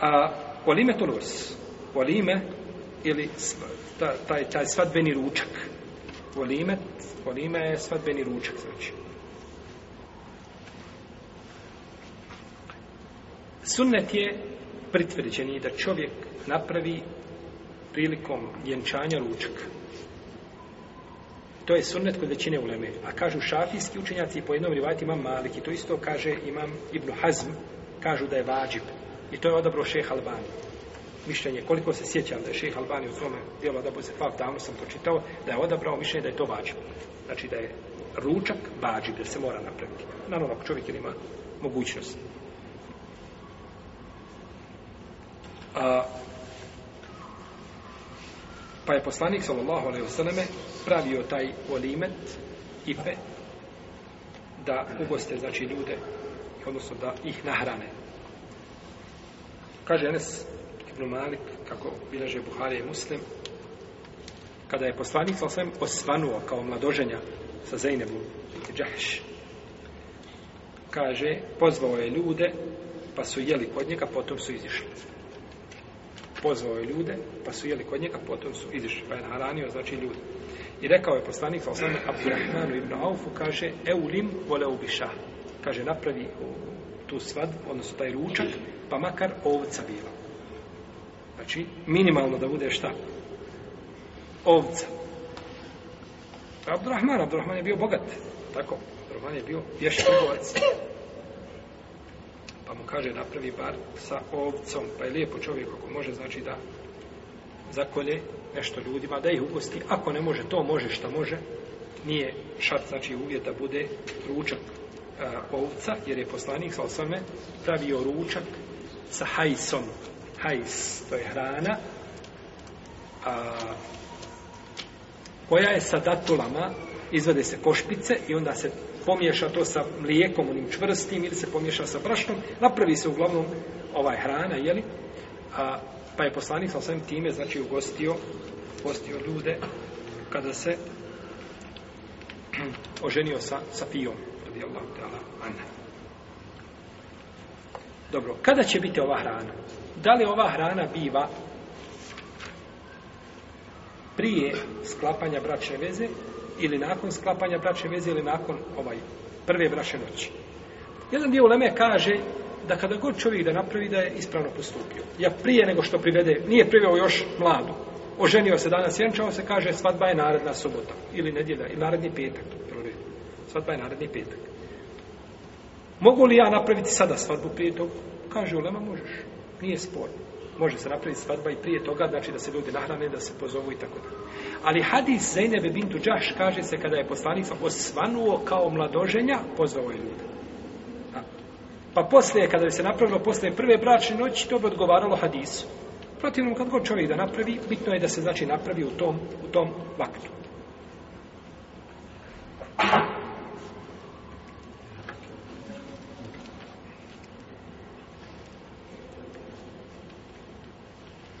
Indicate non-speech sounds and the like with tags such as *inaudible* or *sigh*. A olime to lurs, olime ili ta, taj, taj svadbeni ručak. Olime, olime je svadbeni ručak, znači. Sunnet je pritvrđeni da čovjek napravi prilikom vjenčanja ručak. To je sunnet kod većine uleme. A kažu šafijski učenjaci i po jednom rivati imam Malik i to isto kaže imam Ibn Hazm. Kažu da je vađib. I to je odabro šeha Albani. Mišljenje, koliko se sjećam da je šeha Albani u svome dijelu odabro se fakt, davno sam to čitao, da je odabrao mišljenje da je to vađib. Znači da je ručak vađib, da se mora napraviti. Naravno, ako čovjek ima mogućnost. A, pa je poslanik, sallallahu alaihi vseleme, pravio taj olimet, ipe, da ugoste, znači ljude, odnosno da ih nahrane, Kaže Enes Ibn Malik, kako bilaže Buharije Muslim, kada je poslanik sa svem osvanuo kao mladoženja sa Zeynebu i Džahš, kaže, pozvao je ljude, pa su jeli kod njega, potom su izišli. Pozvao je ljude, pa su jeli kod njega, potom su izišli. Pa je naranio, znači ljudi. I rekao je poslanik sa svem Abdurrahmanu ibn Aufu, kaže, eulim voleubiša. Abdurrahmanu kaže, napravi tu svad, odnosno taj ručak, pa makar ovca bila. Znači, minimalno da bude šta? Ovca. Abdurrahman, Abdurrahman je bio bogat. Tako, Abdurrahman je bio vješan trgovac. Pa mu kaže, napravi bar sa ovcom, pa je lijepo čovjek ako može, znači da zakolje nešto ljudima, da ih ugosti. Ako ne može, to može šta može. Nije šart, znači uvjet da bude ručak. Eh, ovca, jer je poslanik sa osvame pravio ručak sa hajsom. Hajs, to je hrana. A, koja je sa datulama, izvede se košpice i onda se pomiješa to sa mlijekom, onim čvrstim, ili se pomiješa sa brašnom, napravi se uglavnom ovaj hrana, jeli? A, pa je poslanik sa osvame time, znači, ugostio, ugostio ljude kada se *clears throat* oženio sa, sa pijom radijallahu ta'ala anha. Dobro, kada će biti ova hrana? Da li ova hrana biva prije sklapanja bračne veze ili nakon sklapanja bračne veze ili nakon ovaj prve bračne noći? Jedan dio uleme kaže da kada god čovjek da napravi da je ispravno postupio. Ja prije nego što privede, nije priveo još mladu, oženio se danas, jenčao se, kaže svadba je naredna subota ili nedjelja, ili naredni petak. Prvi. Svatba je naredni petak. Mogu li ja napraviti sada svatbu prije toga? Kaže Ulema, možeš. Nije spor. Može se napraviti svatba i prije toga, znači da se ljudi nahrane, da se pozovu i tako dalje. Ali hadis Zajnebe bintu Đaš kaže se kada je poslanik osvanuo kao mladoženja, pozvao je ljude. Pa posle, kada bi se napravilo posle prve bračne noći, to bi odgovaralo hadisu. Protivno, kad god čovjek da napravi, bitno je da se znači napravi u tom, u tom vaktu.